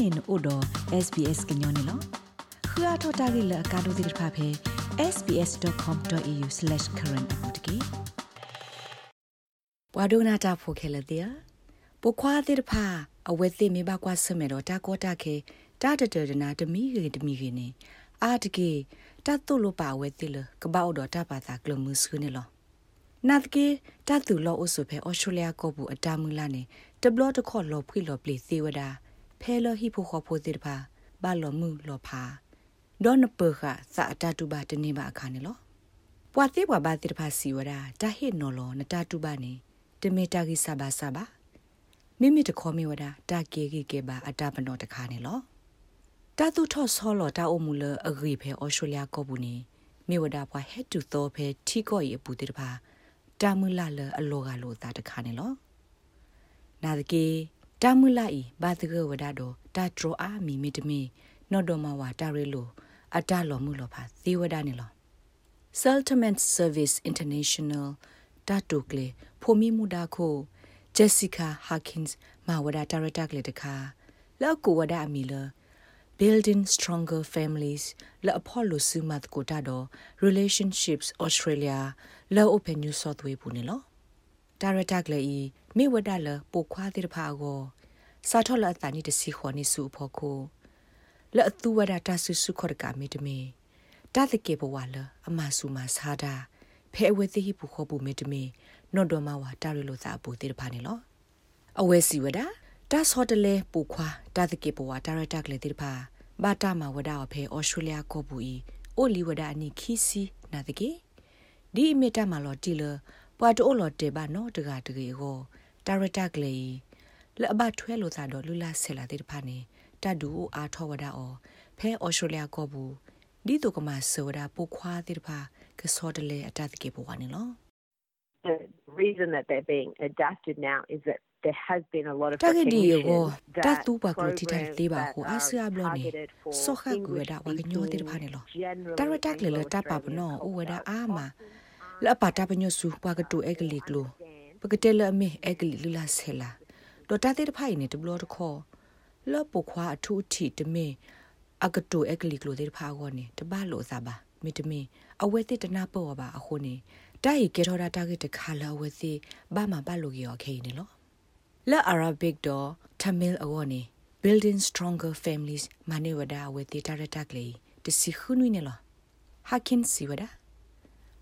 နေနို့တော့ SBS ကညောနေလောခရထတာဂိလကာဒိုတိဖာဖေ sbs.com.au/current အပူတကေဘွာဒိုနာတာဖိုခဲလတဲ့ပုခွာတိဖာအဝဲသိမေဘကွာဆမေတော့တာကောတာခေတာတတရနာတမီခေတမီခေနေအာတကေတတ်တုလိုပါဝဲတိလကပောက်တော့တပါတာကလမှုဆုနေလောနာတကေတတ်သူလောအုစုဖဲအော်စတြေးလျကောဘူးအတာမူလာနေတဘလတခေါ်လောဖွေလောပလီသေးဝဒါ ဖဲလဟိဖိုခေါ်ဖိုတိတဖာဘာလောမှုလောဖာဒေါနပခစာအတတူပါတနေပါအခါနေလောပွာတိပွာဘာတိတဖာစီဝဒါတဟိနော်လောနတတူပါနေတမေတာဂိစဘာစဘာမိမိတခေါ်မိဝဒါတာကေကေကေပါအတပနောတခါနေလောတာသူထော့ဆောလောတာအုံမူလအဂိဖဲအော်စတြေးလျကောဘူးနေမိဝဒါပွာဟက်တူသောဖဲထီကော့ရေပူတိတဖာတာမူလာလအလောကလောတာတခါနေလောနာဒကေ တာမူလာဤဘာတကဝဒါတော့တာထရအာမီမီတမီနော်ဒမဝါတာရီလိုအတလောမှုလောဖာသီဝဒါနေလော Settlement Service International တာတုကလေဖိုမီမူဒါခို Jessica Harkins မဝဒါတာရတာကလေတခါလောက်ကိုဝဒါအမီလ Building Stronger Families လာအဖော်လို့စူမတ်ကိုတာတော့ Relationships Australia လော Open New South Wales ပူနေလောတာရတာကလေဤ မိဝဒါလပိုခွားတိတဖာကိုစာထောလအတနီတစီခေါ်နေစုဖို့ကိုလဲအသူဝဒတာဆုစုခေါ်ကမေတမေတာတကေဘဝလအမဆူမစာဒါဖဲအဝဲသိဟိပူခေါ်ပူမေတမေနော့တော်မဝါတာရီလိုစာပူတိတဖာနေလောအဝဲစီဝဒါတာဆော့တလဲပူခွာတာတကေဘဝတာရတာကလေတိတဖာဘာတာမဝဒါအဖဲအော်စတြေးလျကောပူဤအိုလီဝဒါအနိခီစီနာတကေဒီအမီတာမလော်တီလပွာတိုလော်တေဘာနောတကတကေကို တာရတာကလေးလအဘထွဲလို့သာတော့လူလာဆဲလာတဲ့ဖာနေတတ်ဒူအားထောဝဒါအောဖဲအော်စတြေးလျကောဘူးဒီတုကမဆောဒါပိုခွာတဲ့ဖာကစောတလေအတတ်ကေပေါ်ဝနေလော The reason that they're being adapted now is that there has been a lot of တကဒီယောတတူပါကတိတိုင်တေးပါကိုအဆာဘလောနေဆောခကူဝဒါဝကညောတဲ့ဖာနေလောတရတက်လေလတပါပနောဥဝဒါအာမလပတာပညစု ပါကတူအကလီကလိုပကတဲလအမေအကလီလူလာဆဲလာဒေါ်တာတဲ့ဖိုင်နေတဘလတခေါ်လော့ပုခွာအထူးထီတမေအကတူအကလီကလိုတဲ့ဖာကောနေတပလို့စားပါမိတမေအဝဲတဲ့တနာပေါ်ပါအခုနေတိုက်ကေထော်တာတာကတခါလာဝဲစီဘာမပါလို့ရောခဲနေလို့လက် Arabic တော့ Tamil အောနေ building stronger families မနေဝဒဝဲတဲ့တာရတာကလေးတစီခုနွိနေလို့ Hakin siwada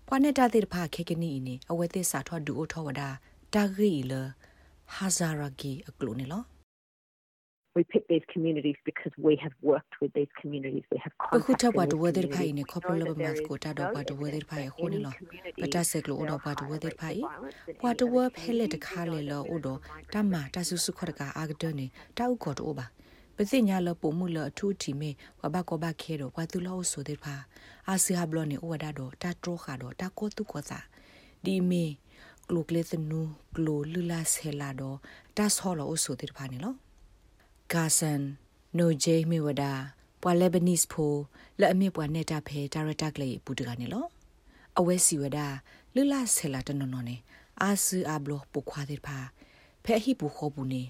ပွားနေတာတဲ့ဖာခေကနီနေအဝဲတဲ့စာထောဒူအိုထောဝဒါ တာဂီလ Hazaragi aglunilo. We pick these communities because we have worked with these communities. We have contacted Bakhuta wa duwa der phai ne khopro lo mas ko ta do wa duwa der phai ho ne lo. Bata sek lo odo wa duwa der phai. Wa duwa phele de kha le lo odo ta ma ta su su khot ka a ga de ne ta u ko do ba. ပစိညာလပုံမှုလအထူးတီမေဝဘကောဘခဲတော့ဝါသူလောဆိုတဲ့ဖာအာစီဟာဘလောနေဩဝဒါတော့တာထရခါတော့တာကောတုကောစာဒီမေ ကလုကလေသနူကလုလူလာဆဲလာတော့တတ်ဟောလို့ဆိုတဲ့ဖာနေလို့ဂါဆန်နိုဂျေမီဝဒါပွာလေဘနီစ်ဖိုလက်အမြပွာနေတာဖဲဒါရတာကလေးပူတကနေလို့အဝဲစီဝဒါလူလာဆဲလာတနော်နော်နေအာဆူအဘလောပုခွာတဲ့ဖာဖဲဟိပူခေါ်ဘူးနေ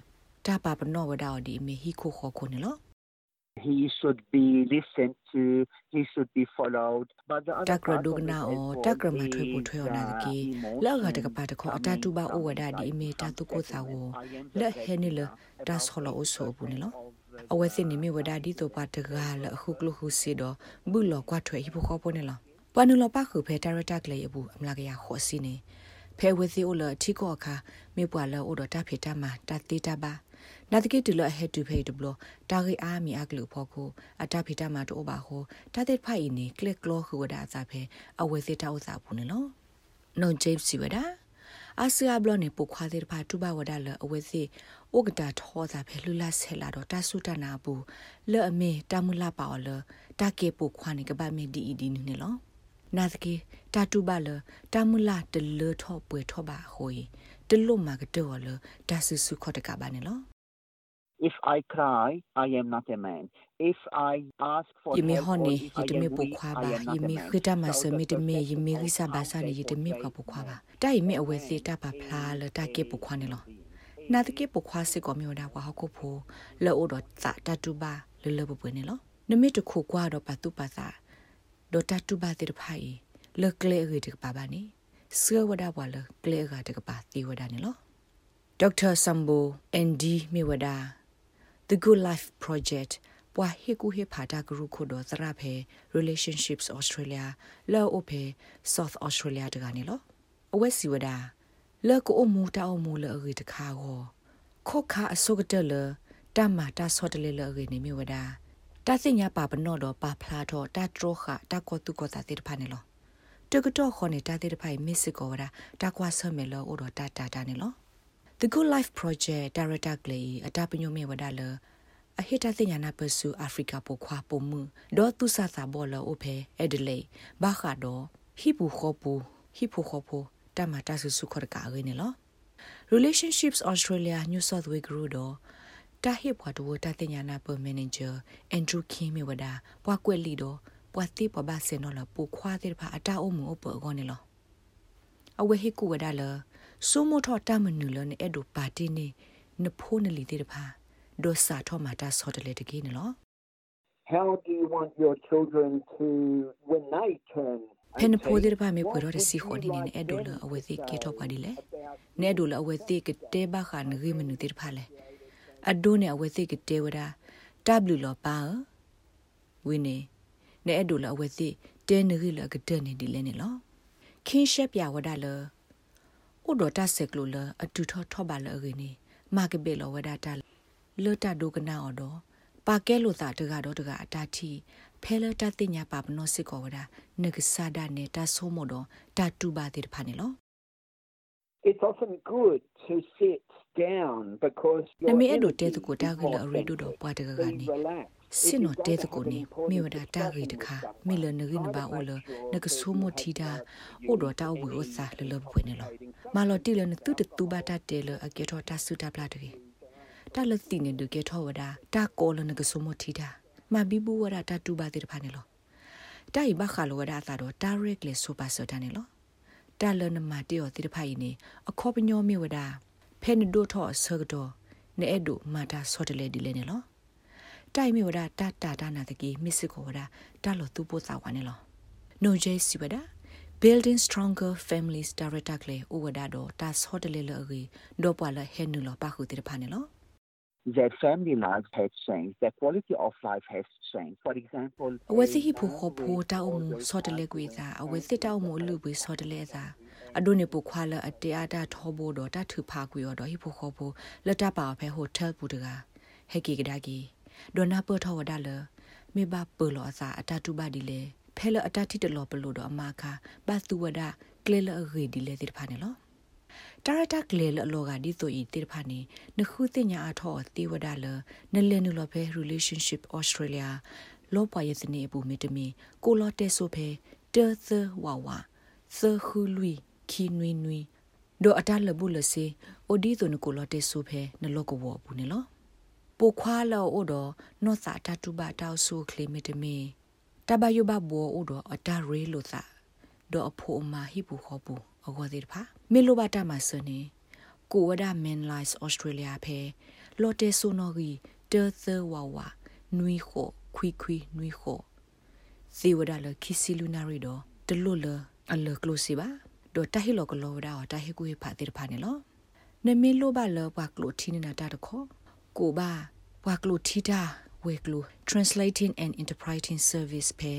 တာပါပနောဝဒါဒီမေဟိခိုခေါ်ခုနေလို့ he should be listened to he should be followed but the other takra dugna o takra ma thwe pu thwe ona ki la ga ta pa ta kho ata tu ba o wada di me ta tu ko sa wo la he ni la ta so lo o so bu ni lo အဝဲစင်းနေမြဝဒါဒီတော့ပါတကားလအခုကလခုစီတော့ဘူးလောကွာထွေဟိဖို့ခေါ်ပေါ်နေလားပနုလပခုဖဲတာရတက်လေဘူးအမလာကရခေါ်စီနေဖဲဝဲစီအိုလအထီကောအခါမေပွာလောအိုတော့တဖေတမတတိတပါ နာတကိတူလအဟက်တူဖေဒဘလတာဂိအာမီအကလူဖို့ကိုအတဖိတမတိုဘာဟိုတာတဲ့ဖိုင်နေကလစ်ကလောခူဝဒါစာဖေအဝဲစစ်တောက်စာဘူးနော်နွန်ဂျိပ်စီဝဒါအာဆီယာဘလနေပုခွာတဲ့ဖာတူဘဝဒါလအဝဲစစ်ဥကတာထောစာဖေလူလာဆဲလာတော့တဆုတနာဘူးလဲ့အမေတမူလာပါလတာကေပုခွာနေကပါမေဒီအီဒီနူနေလောနာသကေတာတူဘလတာမူလာတလထောပွဲထောပါဟိုတလို့မှာကတော့လဒါဆူဆူခေါ်တကပါနေလော if i cry i am not a man if i ask for yimi honi yitimi pu khwa ba yimi khita ma so mi timi yimi risa ba sa ni yitimi ka pu khwa ba ta yimi awe si ta pa phla le ta ke pu khwa ne lo နာတကေပခွာစစ်ကောမျိုးဒါဝါဟခုဖိုလောတော့တာတတူပါလလပပွနေလောနမစ်တခုကွာတော့ပတူပါသာဒေါ်တတူပါတဲ့ဖိုင်လကလေရီတကပါပါနေဆွေဝဒါဘွာလကလေရာတကပါတီဝဒါနေလောဒေါက်တာဆမ်ဘိုအန်ဒီမီဝဒါ The Good Life Project ပွာဟေကူဟေဖာတာဂရုခုဒသရဖေ Relationships Australia လောအိုဖေ South Australia တကနေလောအဝက်စီဝဒါလောကိုအမူတာအမူလောရီတခါကိုခောခါအစုကတလတမတာဆော့တလေလောရီနေမြဝဒါတာစညာပါပနော့တော့ပါဖလာတော့တာထရခတာကောတုကောတာတိတဖာနေလောတကတော့ခေါနေတာတိတဖိုင်မစ်စကောဝဒါတာကွာဆမဲလောအိုတော့တာတာတာနေလော The Good Life Project Director ကလေးအတာပညိုမေဝဒါလောအဟိတသိညာနာပစုအာဖရိကပိုခွာပုံမှုဒေါ်သူဆာသာဘောလောအိုဖေအဒလေဘာခါဒေါ်ဟိပူခောပူဟိပူခောပူတမတာဆုစုခရကာရင်းနော် Relationships Australia New South Wales Group တော့တာဟိဘွားတဝတာတင်ညာနာပမန်နေဂျာအန်ဒရူကင်းမီဝဒါပွားကွက်လီတော့ပွားတိပဘာစင်နော်လပူခွာတဲ့ဖာအတာအုံမအပကောနေလောအဝဲဟိကူဝဒါလ ဆုမထောတမနူလနဲ့အဲ့ဒိုပါတီနေနဖိုးနလီတဲ့ဖာဒိုစာထောမာတာဆော့တလေတကြီးနော် How do you want your children to when they turn ဖန်ဖိုးတဲ့ဖာမေပွေတော့စီခေါ်နေနေအဲ့ဒိုလအဝဲသိကေတော့ပါဒီလေနဲဒိုလအဝဲသိကတဲဘခါနဂိမနူတဲ့ဖာလေအဒိုနဲ့အဝဲသိကတဲဝဒါ W လောပါဝင်းနေနဲအဲ့ဒိုလအဝဲသိတဲနဂိလကတဲ့နေဒီလဲနေလောခင်းရှက်ပြဝဒါလ ဥဒတာဆက်ကလိုလအတူထောထောပါလအရင်းနေမာကဘေလောဝဒါတာလောတာဒိုကနာအော်တော့ပါကဲလို့သာတကတော့တကအတာတီဖဲလတာတင်ညာပါပနောစစ်ကောဝဒါနဂဆာဒနေတာဆိုမို့တော့တာတူပါတဲ့ဖာနေလော It's often good to sit down because နမေအဲ့တို့တဲတကိုတာဂီလရေဒိုတော့ပွားတကကနေ စင်နိုတဲတကိုနေမိဝဒတာဂီတခါမိလနဂီနဘာအိုလနကဆူမထီတာအိုတော့တာဝီဥစာလလပွေနေလောမာလော်တီလနတုတတူဘာတာတဲလအကေထောတာစုတာပလာတကေတာလတိနေဒကေထောဝဒတာကောလနကဆူမထီတာမဘီဘူးဝဒတာတူဘာတေဖာနေလောတိုင်ဘခါလောဝဒတာတော့ direct လေဆိုပါစတာနေလောတာလနမတေောတေဖာယီနေအခောပညောမိဝဒါဖဲနဒိုထောဆဂဒောနေအဒုမာတာဆောတလေဒီလေနေလော တိုင်မီဝဒတာတာတာနာတကီမစ်စကိုဝဒတာလောသူပိုသာဝနေလောနိုဂျေစီဝဒ building stronger families director ကလေဥဝဒါတော့တာဆောတလေလောရီတော့ပွာလဟဲနူလောပါခုတိဖာနေလော their family lives has changed, their quality of life has changed. For example, အဝစီဟိဖိုခဖိုတောက်မှုဆော့တလေကွေသာအဝစီတောက်မှုလူပွေဆော့တလေသာအဒိုနေပခွာလအတေအတာထောဘောတော့ တထူဖာကွေတော့ဟိဖိုခဖိုလက်တပါဖဲဟိုတယ်ပူတကဟက်ကီကဒါကီဒေါ်နာပထောဝဒါလမေဘပလောအစာအတတူပါဒီလေဖဲလအတတိတလောပလို့တော့အမခါဘတ်သူဝဒကလေလအဂေဒီလေတိဖာနေလောတာရတာကလေလလောကဒီဆိုဤတိဖာနေနခုတင်ညာအထောတေဝဒါလနလဲနုလောဖဲ relationship australia လောပွားရဲ့စနေအပူမီတမီကိုလောတဲဆိုဖဲတဲသဝဝသခုလူခီနွီနွီဒိုအတလဘူးလစီအိုဒီတိုနကိုလောတဲဆိုဖဲနလောကဝဘူးနေလော ပိုခွာလောအိုတော့နော့စာတတူဘတောက်ဆူကလီမီတမီတဘယဘဘောအိုတော့အတရေလို့သာဒေါ်အဖိုအမဟိပူခောပူအကောသေးတဖာမေလိုဘတာမဆနေကိုဝဒမန်လိုင်းဩစတြေးလျဖဲလော်တေဆိုနော်ဂီတေသဝဝနွီခိုခွီခွီနွီခိုဇီဝဒါလခီစီလူနာရီတော့တလွတ်လအလကလိုစီပါဒေါ်တဟီလောကလောဝဒါတာဟီကူဖာတေတဖာနေလောနမေလိုဘလောဘကလိုတီနေတာတခေါ် ကိုဘာဘွာကလိုတီတာဝေကလို translating and interpreting service pe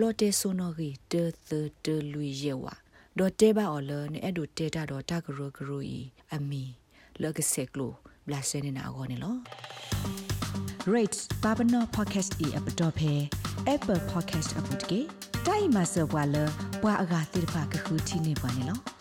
lotte sonori de the de lui yewa ဒေါ်တဲဘာအော်လနဲ့အဲ့ဒိုတဲတာတော့တကရဂရူဤအမီလောကဆက်ကလိုဘလာစနေနာအောနေလော rates babano podcast e app dot phe apple podcast app တကေတိုင်မဆဝါလဘွာအဂါတိဖာကခုတီနေပါနေလော